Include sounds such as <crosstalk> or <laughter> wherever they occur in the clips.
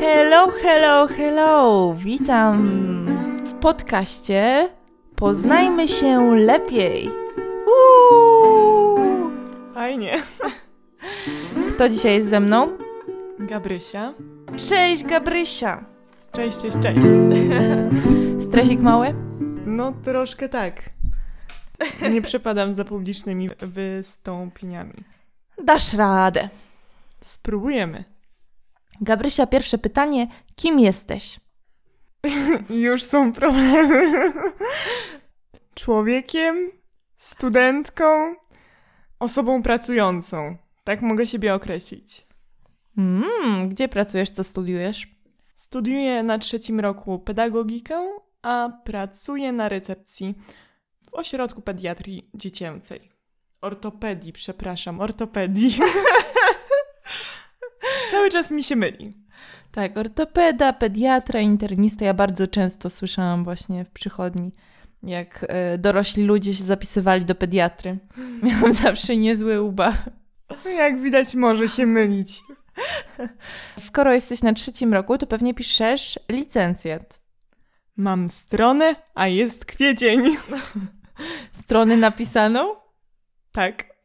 Hello, hello, hello! Witam w podcaście Poznajmy się lepiej. Uuu! Fajnie. Kto dzisiaj jest ze mną? Gabrysia. Cześć, Gabrysia! Cześć, cześć, cześć. <laughs> Stresik mały? No troszkę tak. Nie przepadam za publicznymi wystąpieniami. Dasz radę. Spróbujemy. Gabrysia, pierwsze pytanie. Kim jesteś? <laughs> Już są problemy. <laughs> Człowiekiem, studentką, osobą pracującą. Tak mogę siebie określić. Mm, gdzie pracujesz, co studiujesz? Studiuję na trzecim roku pedagogikę, a pracuję na recepcji w ośrodku pediatrii dziecięcej. Ortopedii, przepraszam, ortopedii. <laughs> Cały czas mi się myli. Tak, ortopeda, pediatra, internista. Ja bardzo często słyszałam właśnie w przychodni, jak e, dorośli ludzie się zapisywali do pediatry. Miałam <laughs> zawsze niezły ubaw. No Jak widać, może się mylić. Skoro jesteś na trzecim roku, to pewnie piszesz licencjat. Mam stronę, a jest kwiecień. <laughs> Strony napisaną? Tak.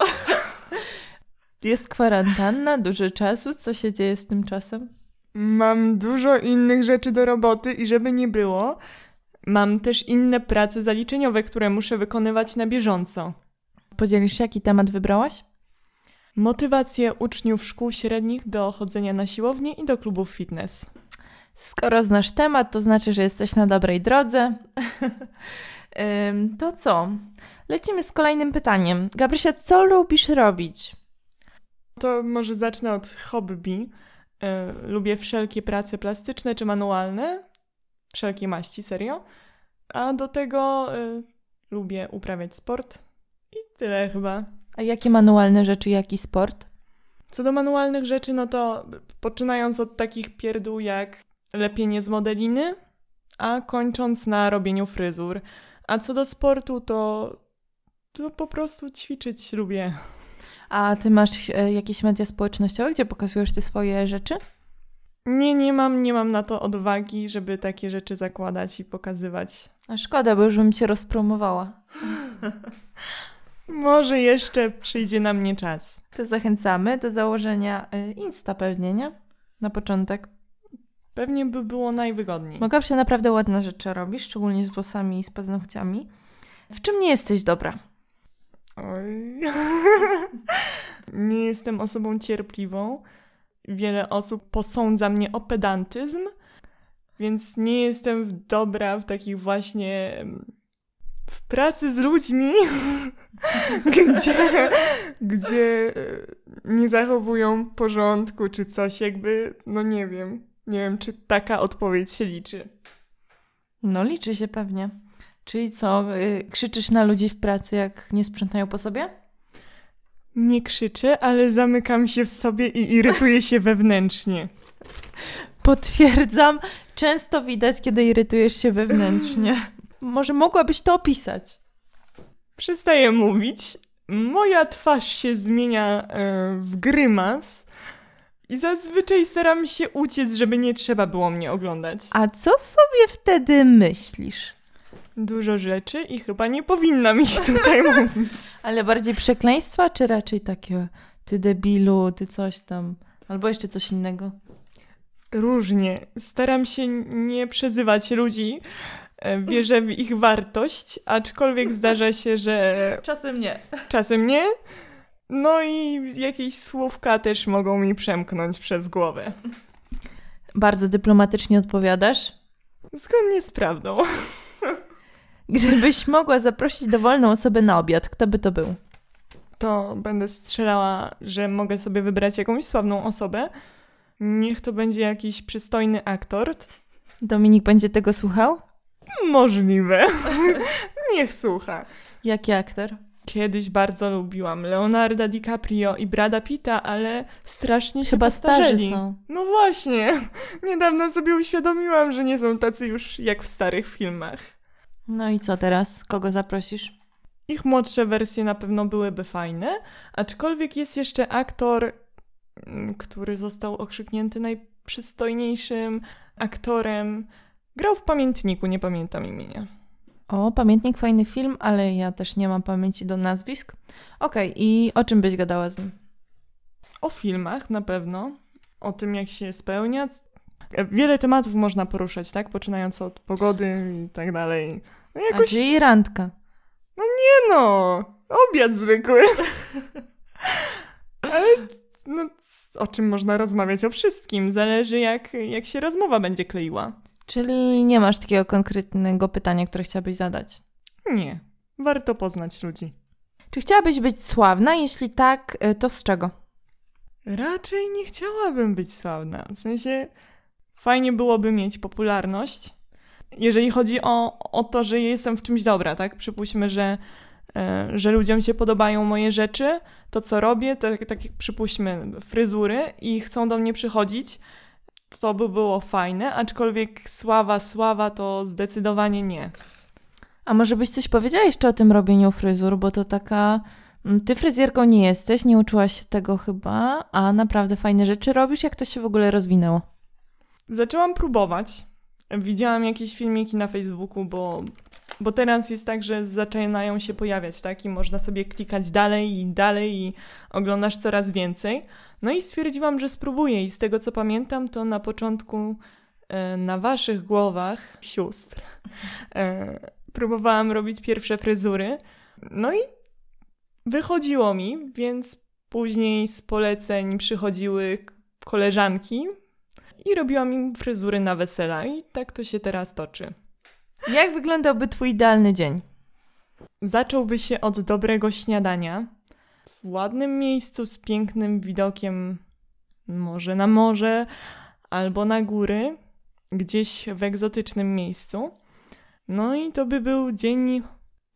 Jest kwarantanna, dużo czasu. Co się dzieje z tym czasem? Mam dużo innych rzeczy do roboty i żeby nie było, mam też inne prace zaliczeniowe, które muszę wykonywać na bieżąco. Podzielisz się, jaki temat wybrałaś? Motywację uczniów szkół średnich do chodzenia na siłownię i do klubów fitness. Skoro znasz temat, to znaczy, że jesteś na dobrej drodze. <laughs> To co? Lecimy z kolejnym pytaniem. Gabrysia, co lubisz robić? To może zacznę od hobby. E, lubię wszelkie prace plastyczne czy manualne. Wszelkie maści, serio. A do tego e, lubię uprawiać sport. I tyle chyba. A jakie manualne rzeczy, jaki sport? Co do manualnych rzeczy, no to poczynając od takich pierdół jak lepienie z modeliny, a kończąc na robieniu fryzur. A co do sportu, to, to po prostu ćwiczyć lubię. A ty masz e, jakieś media społecznościowe, gdzie pokazujesz te swoje rzeczy? Nie, nie mam, nie mam na to odwagi, żeby takie rzeczy zakładać i pokazywać. A szkoda, bo już bym cię rozpromowała. <laughs> Może jeszcze przyjdzie na mnie czas. To zachęcamy do założenia y, Insta pewnie, nie? Na początek. Pewnie by było najwygodniej. Bo Gabsia naprawdę ładne rzeczy robi, szczególnie z włosami i z paznokciami. W czym nie jesteś dobra? Oj. <laughs> nie jestem osobą cierpliwą. Wiele osób posądza mnie o pedantyzm, więc nie jestem dobra w takich właśnie w pracy z ludźmi, <laughs> gdzie, gdzie e, nie zachowują porządku czy coś, jakby, no nie wiem. Nie wiem, czy taka odpowiedź się liczy. No liczy się pewnie. Czyli co, y, krzyczysz na ludzi w pracy, jak nie sprzątają po sobie? Nie krzyczę, ale zamykam się w sobie i irytuję się <laughs> wewnętrznie. Potwierdzam. Często widać, kiedy irytujesz się wewnętrznie. Może mogłabyś to opisać? Przestaję mówić. Moja twarz się zmienia e, w grymas i zazwyczaj staram się uciec, żeby nie trzeba było mnie oglądać. A co sobie wtedy myślisz? Dużo rzeczy i chyba nie powinnam ich tutaj <laughs> mówić. Ale bardziej przekleństwa, czy raczej takie ty debilu, ty coś tam, albo jeszcze coś innego? Różnie. Staram się nie przezywać ludzi. E, Wierzę w ich wartość, aczkolwiek <laughs> zdarza się, że Czasem nie. czasem nie. No i jakieś słówka też mogą mi przemknąć przez głowę. Bardzo dyplomatycznie odpowiadasz. Zgodnie z prawdą. Gdybyś mogła zaprosić dowolną osobę na obiad, kto by to był? To będę strzelała, że mogę sobie wybrać jakąś sławną osobę. Niech to będzie jakiś przystojny aktor. Dominik będzie tego słuchał? Możliwe. <laughs> Niech słucha. Jaki aktor? Kiedyś bardzo lubiłam Leonarda DiCaprio i Brada Pitta, ale strasznie się Chyba starzy postarzeli. są. No właśnie. Niedawno sobie uświadomiłam, że nie są tacy już jak w starych filmach. No i co teraz? Kogo zaprosisz? Ich młodsze wersje na pewno byłyby fajne, aczkolwiek jest jeszcze aktor, mm, który został okrzyknięty naj, przystojniejszym aktorem. Grał w Pamiętniku, nie pamiętam imienia. O, Pamiętnik, fajny film, ale ja też nie mam pamięci do nazwisk. Okej, okay, i o czym byś gadała z nim? O filmach na pewno, o tym jak się spełnia. Wiele tematów można poruszać, tak? Poczynając od pogody i tak dalej. No jakoś... A czyli randka. No nie no, obiad zwykły. <laughs> Ale no, o czym można rozmawiać? O wszystkim. Zależy jak, jak się rozmowa będzie kleiła. Czyli nie masz takiego konkretnego pytania, które chciałabyś zadać? Nie. Warto poznać ludzi. Czy chciałabyś być sławna? Jeśli tak, y, to z czego? Raczej nie chciałabym być sławna. W sensie fajnie byłoby mieć popularność. Jeżeli chodzi o, o to, że jestem w czymś dobra, tak? Przypuśćmy, że, e, że ludziom się podobają moje rzeczy, to co robię, tak, tak jak przypuśćmy fryzury i chcą do mnie przychodzić, to by było fajne, aczkolwiek sława, sława to zdecydowanie nie. A może byś coś powiedziała jeszcze o tym robieniu fryzur, bo to taka... Mm, ty fryzjerką nie jesteś, nie uczyłaś się tego chyba, a naprawdę fajne rzeczy robisz. Jak to się w ogóle rozwinęło? Zaczęłam próbować. Widziałam jakieś filmiki na Facebooku, bo, bo teraz jest tak, że zaczynają się pojawiać, tak? I można sobie klikać dalej i dalej i oglądasz coraz więcej. No i stwierdziłam, że spróbuję i z tego co pamiętam, to na początku e, na waszych głowach sióstr <laughs> e, próbowałam robić pierwsze fryzury. No i wychodziło mi, więc później z poleceń przychodziły koleżanki i robiłam im fryzury na wesela i tak to się teraz toczy. Jak wyglądałby twój idealny dzień? Zacząłby się od dobrego śniadania w ładnym miejscu z pięknym widokiem może na morze albo na góry, gdzieś w egzotycznym miejscu. No i to by był dzień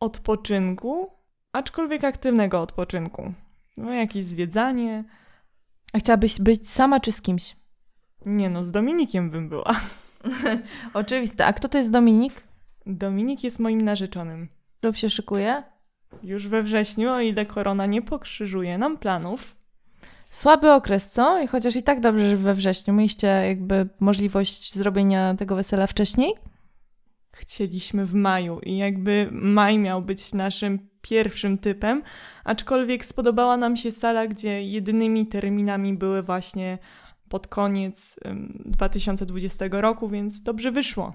odpoczynku, aczkolwiek aktywnego odpoczynku. No jakieś zwiedzanie. A chciałabyś być sama czy z kimś? Nie no, z Dominikiem bym była. <laughs> Oczywiste. A kto to jest Dominik? Dominik jest moim narzeczonym. Lub się szykuje? Już we wrześniu, o ile korona nie pokrzyżuje nam planów. Słaby okres, co? I chociaż i tak dobrze, że we wrześniu mieliście jakby możliwość zrobienia tego wesela wcześniej? Chcieliśmy w maju i jakby maj miał być naszym pierwszym typem, aczkolwiek spodobała nam się sala, gdzie jedynymi terminami były właśnie pod koniec 2020 roku, więc dobrze wyszło.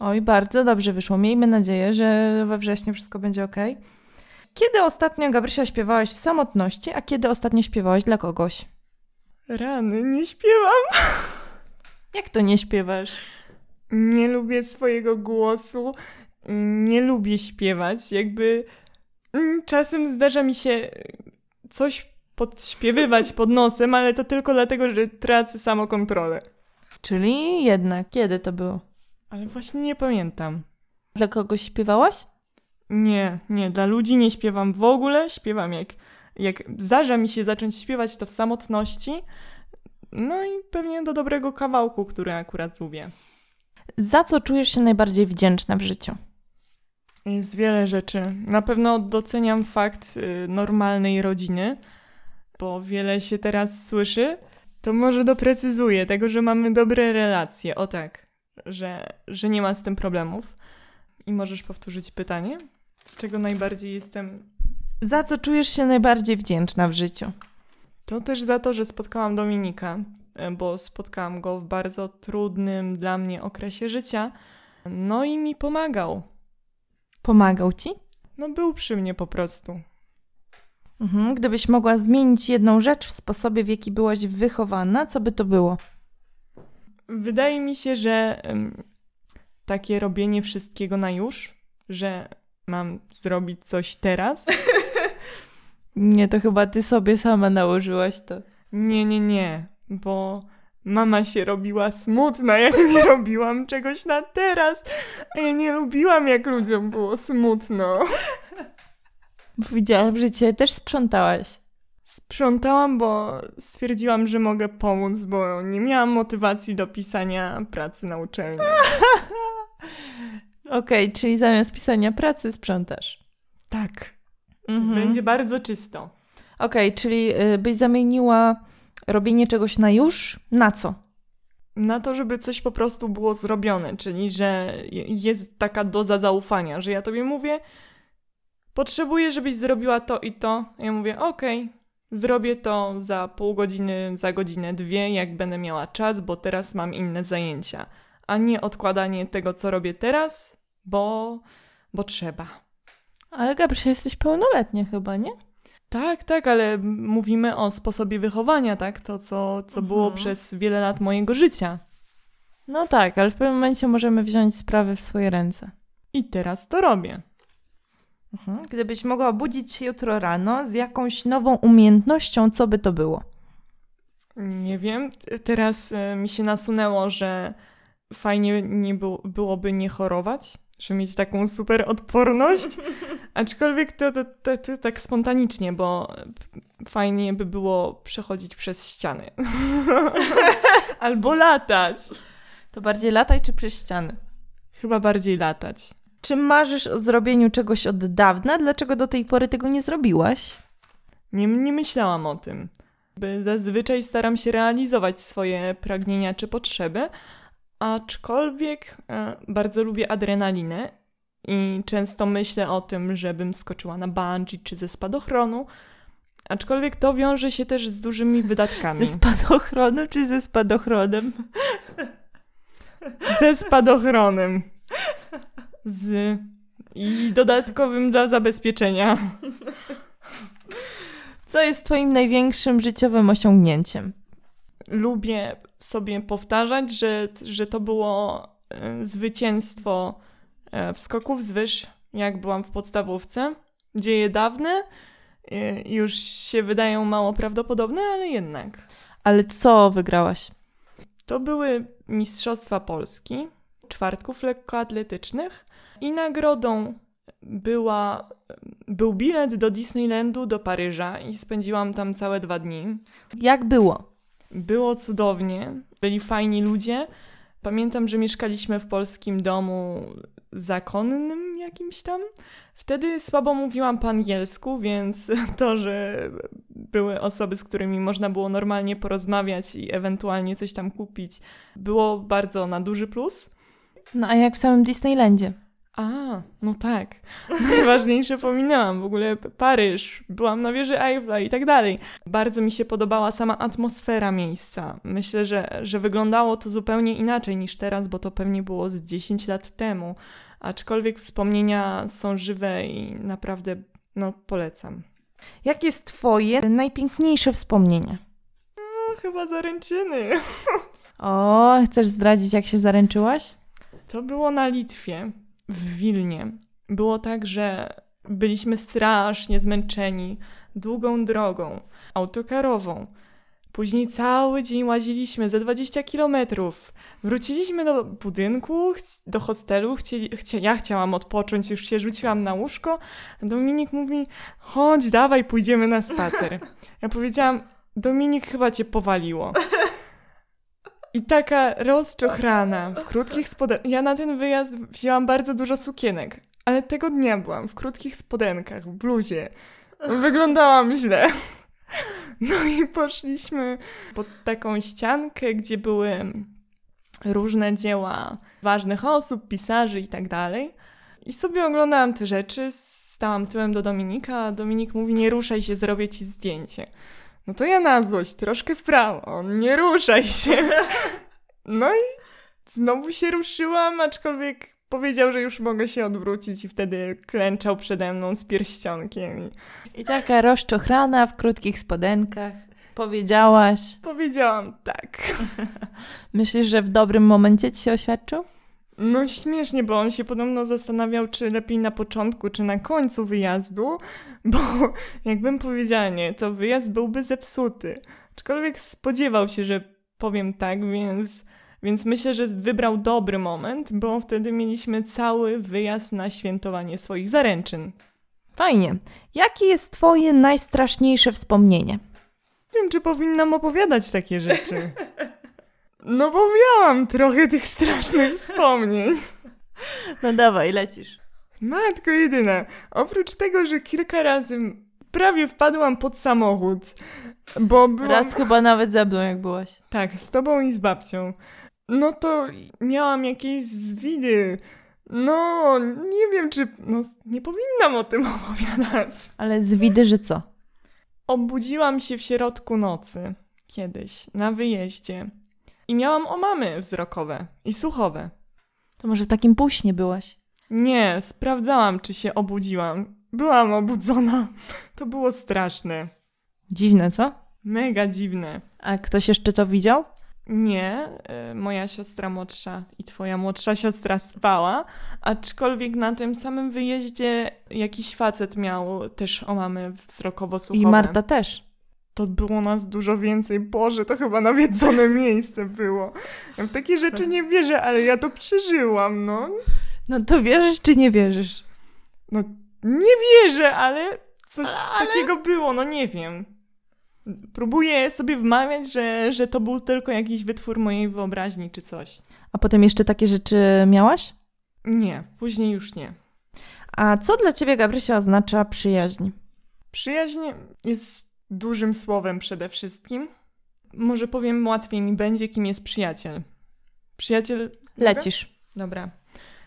Oj, bardzo dobrze wyszło. Miejmy nadzieję, że we wrześniu wszystko będzie ok. Kiedy ostatnio, Gabrysia, śpiewałaś w samotności, a kiedy ostatnio śpiewałaś dla kogoś? Rany, nie śpiewam. <laughs> Jak to nie śpiewasz? Nie lubię swojego głosu, nie lubię śpiewać. Jakby mm, czasem zdarza mi się coś podśpiewywać pod nosem, ale to tylko dlatego, że tracę samokontrolę. Czyli jednak, kiedy to było? Ale właśnie nie pamiętam. Dla kogoś śpiewałaś? Nie, nie, dla ludzi nie śpiewam w ogóle. Śpiewam jak, jak zdarza mi się zacząć śpiewać, to w samotności. No i pewnie do dobrego kawałku, który akurat lubię. Za co czujesz się najbardziej wdzięczna w życiu? Jest wiele rzeczy. Na pewno doceniam fakt y, normalnej rodziny, bo wiele się teraz słyszy. To może doprecyzuję tego, że mamy dobre relacje. O tak, że, że nie ma z tym problemów. I możesz powtórzyć pytanie? Z czego najbardziej jestem. Za co czujesz się najbardziej wdzięczna w życiu? To też za to, że spotkałam Dominika, bo spotkałam go w bardzo trudnym dla mnie okresie życia. No i mi pomagał. Pomagał ci? No, był przy mnie po prostu. Mhm. Gdybyś mogła zmienić jedną rzecz w sposobie, w jaki byłaś wychowana, co by to było? Wydaje mi się, że um, takie robienie wszystkiego na już, że mam zrobić coś teraz. <laughs> nie, to chyba ty sobie sama nałożyłaś to. Nie, nie, nie, bo mama się robiła smutna, jak nie <laughs> robiłam czegoś na teraz, a ja nie lubiłam, jak ludziom było smutno. <laughs> Widziałam, że cię też sprzątałaś. Sprzątałam, bo stwierdziłam, że mogę pomóc, bo nie miałam motywacji do pisania pracy na uczelni. <laughs> Okej, okay, czyli zamiast pisania pracy sprzątasz. Tak. Mhm. Będzie bardzo czysto. Okej, okay, czyli y, byś zamieniła robienie czegoś na już na co? na to, żeby coś po prostu było zrobione, czyli że jest taka doza zaufania, że ja tobie mówię, potrzebuję, żebyś zrobiła to i to. Ja mówię, okej, okay, zrobię to za pół godziny, za godzinę, dwie, jak będę miała czas, bo teraz mam inne zajęcia, a nie odkładanie tego, co robię teraz, bo, bo trzeba. Ale Gabrysia, jesteś pełnoletnia chyba, nie? Tak, tak, ale mówimy o sposobie wychowania, tak? To, co, co było mhm. przez wiele lat mojego życia. No tak, ale w pewnym momencie możemy wziąć sprawy w swoje ręce. I teraz to robię. Mhm. Gdybyś mogła budzić się jutro rano z jakąś nową umiejętnością, co by to było? Nie wiem. Teraz e, mi się nasunęło, że fajnie nie było, byłoby nie chorować, że mieć taką super odporność. <laughs> Aczkolwiek to, to, to, to tak spontanicznie, bo fajnie by było przechodzić przez ściany. <laughs> Albo latać. To bardziej latać czy przez ściany? Chyba bardziej latać. Czy marzysz o zrobieniu czegoś od dawna? Dlaczego do tej pory tego nie zrobiłaś? Nie, nie myślałam o tym. Zazwyczaj staram się realizować swoje pragnienia czy potrzeby, aczkolwiek e, bardzo lubię adrenalinę i często myślę o tym, żebym skoczyła na bungee czy ze spadochronu, aczkolwiek to wiąże się też z dużymi wydatkami. Ze spadochronu czy ze spadochronem? Ze spadochronem z i dodatkowym dla zabezpieczenia. Co jest Twoim największym życiowym osiągnięciem? Lubię sobie powtarzać, że, że to było e, zwycięstwo e, w skoków z wyż, jak byłam w podstawówce. Dzieje dawne, e, już się wydają mało prawdopodobne, ale jednak. Ale co wygrałaś? To były Mistrzostwa Polski, czwartków lekkoatletycznych i nagrodą była, był bilet do Disneylandu do Paryża i spędziłam tam całe dwa dni. Jak było? Było cudownie, byli fajni ludzie. Pamiętam, że mieszkaliśmy w polskim domu zakonnym jakimś tam. Wtedy słabo mówiłam po angielsku, więc <laughs> to, że były osoby, z którymi można było normalnie porozmawiać i ewentualnie coś tam kupić, było bardzo na duży plus. No a jak w samym Disneylandzie? A, no tak. <laughs> Najważniejsze pominęłam. W ogóle Paryż, byłam na wieży Eiffla i tak dalej. Bardzo mi się podobała sama atmosfera miejsca. Myślę, że, że wyglądało to zupełnie inaczej niż teraz, bo to pewnie było z 10 lat temu. Aczkolwiek wspomnienia są żywe i naprawdę, no, polecam. Jakie jest Twoje najpiękniejsze wspomnienie? No, chyba zaręczyny. <laughs> O, chcesz zdradzić, jak się zaręczyłaś? To było na Litwie w Wilnie było tak, że byliśmy strasznie zmęczeni długą drogą autokarową. Później cały dzień łaziliśmy za 20 kilometrów. Wróciliśmy do budynku, do hostelu. Chcieli, ja chciałam odpocząć, już się rzuciłam na łóżko. Dominik mówi: chodź, dawaj, pójdziemy na spacer. Ja powiedziałam: Dominik, chyba cię powaliło. I taka rozczochrana, w krótkich spodenkach. Ja na ten wyjazd wzięłam bardzo dużo sukienek, ale tego dnia byłam w krótkich spodenkach, w bluzie. Wyglądałam źle. No i poszliśmy pod taką ściankę, gdzie były różne dzieła ważnych osób, pisarzy i tak dalej. I sobie oglądałam te rzeczy, stałam tyłem do Dominika, a Dominik mówi, nie ruszaj się, zrobię ci zdjęcie. No to ja na złość, troszkę w prawo, nie ruszaj się. <laughs> No i znowu się ruszyłam, aczkolwiek powiedział, że już mogę się odwrócić i wtedy klęczał przede mną z pierścionkiem. I, I taka rozczochrana w krótkich spodenkach. Powiedziałaś. Powiedziałam tak. <laughs> Myślisz, że w dobrym momencie ci się oświadczył? No śmiesznie, bo on się podobno zastanawiał, czy lepiej na początku, czy na końcu wyjazdu, <laughs> bo jakbym powiedziała nie, to wyjazd byłby zepsuty. Aczkolwiek spodziewał się, że powiem tak, więc, więc myślę, że wybrał dobry moment, bo wtedy mieliśmy cały wyjazd na świętowanie swoich zaręczyn. Fajnie. Jakie jest twoje najstraszniejsze wspomnienie? Nie wiem, czy powinnam opowiadać takie rzeczy. <laughs> No bo miałam trochę tych strasznych <laughs> wspomnień. No dawaj, lecisz. Matko jedyna. Oprócz tego, że kilka razy prawie wpadłam pod samochód, bo byłam... Raz chyba nawet ze mną, jak byłaś. Tak, z tobą i z babcią. no to miałam jakieś zwidy. No, nie wiem, czy. No, nie powinnam o tym <laughs> opowiadać. Ale zwidy, że co? Obudziłam się w środku nocy kiedyś na wyjeździe i miałam omamy wzrokowe i słuchowe. To może w takim późnie byłaś? Nie, sprawdzałam, czy się obudziłam. Byłam obudzona. To było straszne. Dziwne, co? Mega dziwne. A ktoś jeszcze to widział? Nie, y, moja siostra młodsza i twoja młodsza siostra spała, aczkolwiek na tym samym wyjeździe jakiś facet miał też omamy wzrokowo-słuchowe. I Marta też. To było nas dużo więcej. Boże, to chyba nawiedzone <laughs> miejsce było. Ja w takie rzeczy nie wierzę, ale ja to przeżyłam, no. No to wierzysz czy nie wierzysz? No, nie wierzę, ale coś ale... takiego było, no nie wiem. Próbuję sobie wmawiać, że, że to był tylko jakiś wytwór mojej wyobraźni czy coś. A potem jeszcze takie rzeczy miałaś? Nie, później już nie. A co dla ciebie, Gabrysia, oznacza przyjaźń? Przyjaźń jest dużym słowem przede wszystkim. Może powiem łatwiej mi będzie, kim jest przyjaciel. Przyjaciel. Lecisz. Dobra.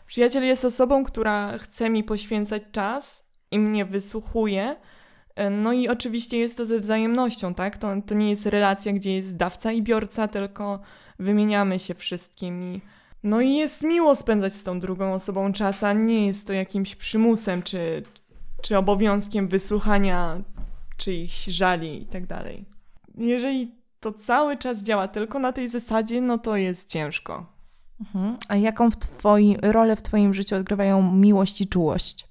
Przyjaciel jest osobą, która chce mi poświęcać czas i mnie wysłuchuje no i oczywiście jest to ze wzajemnością, tak? To, to nie jest relacja, gdzie jest dawca i biorca, tylko wymieniamy się wszystkim no i jest miło spędzać z tą drugą osobą czas, a nie jest to jakimś przymusem czy, czy obowiązkiem wysłuchania czyichś żali i tak dalej. Jeżeli to cały czas działa tylko na tej zasadzie, no to jest ciężko. Mhm. A jaką w twoi, rolę w Twoim życiu odgrywają miłość i czułość?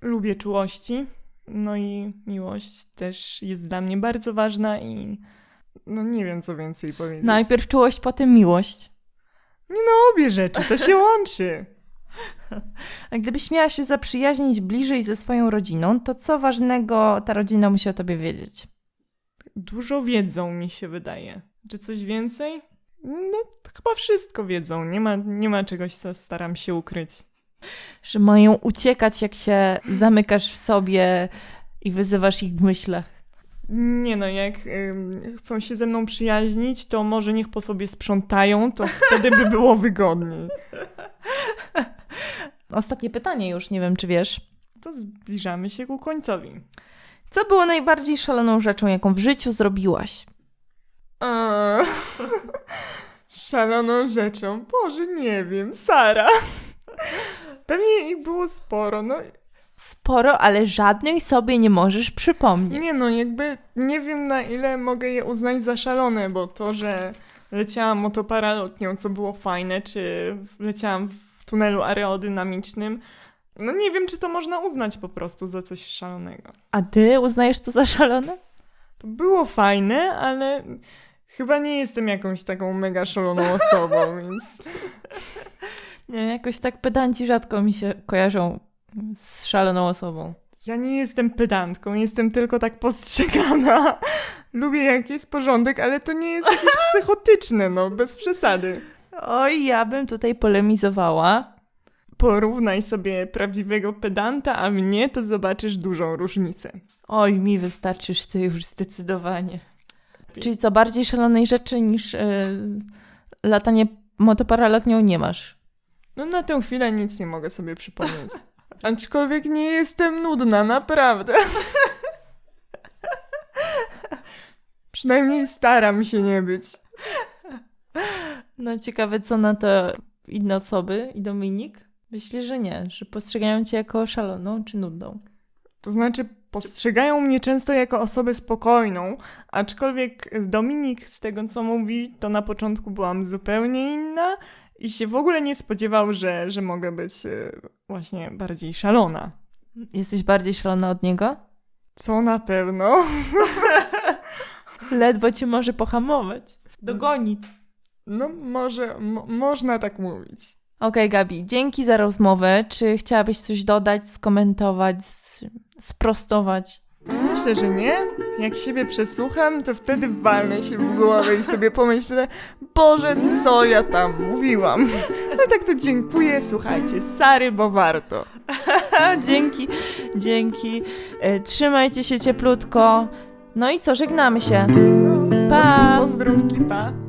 Lubię czułości. No i miłość też jest dla mnie bardzo ważna i no nie wiem, co więcej powiedzieć. Najpierw czułość, potem miłość. Nie no, obie rzeczy, to się łączy. <laughs> A <laughs> gdybyś miała się zaprzyjaźnić bliżej ze swoją rodziną, to co ważnego ta rodzina musi o tobie wiedzieć? Dużo wiedzą, mi się wydaje. Czy coś więcej? No, chyba wszystko wiedzą. Nie ma, nie ma czegoś, co staram się ukryć że mają uciekać, jak się zamykasz w sobie i wyzywasz ich w myślach. Nie no, jak chcą się ze mną przyjaźnić, to może niech po sobie sprzątają, to wtedy by było wygodniej. <laughs> Ostatnie pytanie już, nie wiem czy wiesz. To zbliżamy się ku końcowi. Co było najbardziej szaloną rzeczą, jaką w życiu zrobiłaś? Eee, <laughs> szaloną rzeczą? Boże, nie wiem. Sara. Pewnie ich było sporo, no. Sporo, ale żadnej sobie nie możesz przypomnieć. Nie no, jakby nie wiem na ile mogę je uznać za szalone, bo to, że leciałam motoparalotnią, co było fajne, czy leciałam w tunelu aerodynamicznym, no nie wiem, czy to można uznać po prostu za coś szalonego. A ty uznajesz to za szalone? To było fajne, ale chyba nie jestem jakąś taką mega szaloną osobą, <laughs> więc... Nie, jakoś tak pedanci rzadko mi się kojarzą z szaloną osobą. Ja nie jestem pedantką, jestem tylko tak postrzegana. <laughs> Lubię jak jest porządek, ale to nie jest jakieś <laughs> psychotyczne, no, bez przesady. Oj, ja bym tutaj polemizowała. Porównaj sobie prawdziwego pedanta, a mnie to zobaczysz dużą różnicę. Oj, mi wystarczysz ty już zdecydowanie. Czyli co, bardziej szalonej rzeczy niż yy, latanie motoparalotnią nie masz? No na tę chwilę nic nie mogę sobie przypomnieć. <laughs> Aczkolwiek nie jestem nudna, naprawdę. <laughs> Przynajmniej staram się nie być. No ciekawe, co na to inne osoby i Dominik? Myślę, że nie, że postrzegają cię jako szaloną czy nudną. To znaczy, postrzegają mnie często jako osobę spokojną, aczkolwiek Dominik, z tego co mówi, to na początku byłam zupełnie inna i się w ogóle nie spodziewał, że, że mogę być e, właśnie bardziej szalona. Jesteś bardziej szalona od niego? Co na pewno. <laughs> Ledwo cię może pohamować, dogonić. No, może, można tak mówić. Okej, okay, Gabi, dzięki za rozmowę. Czy chciałabyś coś dodać, skomentować, sprostować? Myślę, że nie. Jak siebie przesłucham, to wtedy walnę się w głowę i sobie pomyślę, Boże, co ja tam mówiłam. No tak to dziękuję, słuchajcie, Sary, bo warto. <laughs> dzięki, dzięki. E, trzymajcie się cieplutko. No i co, żegnamy się. Pa! Pozdrówki, pa!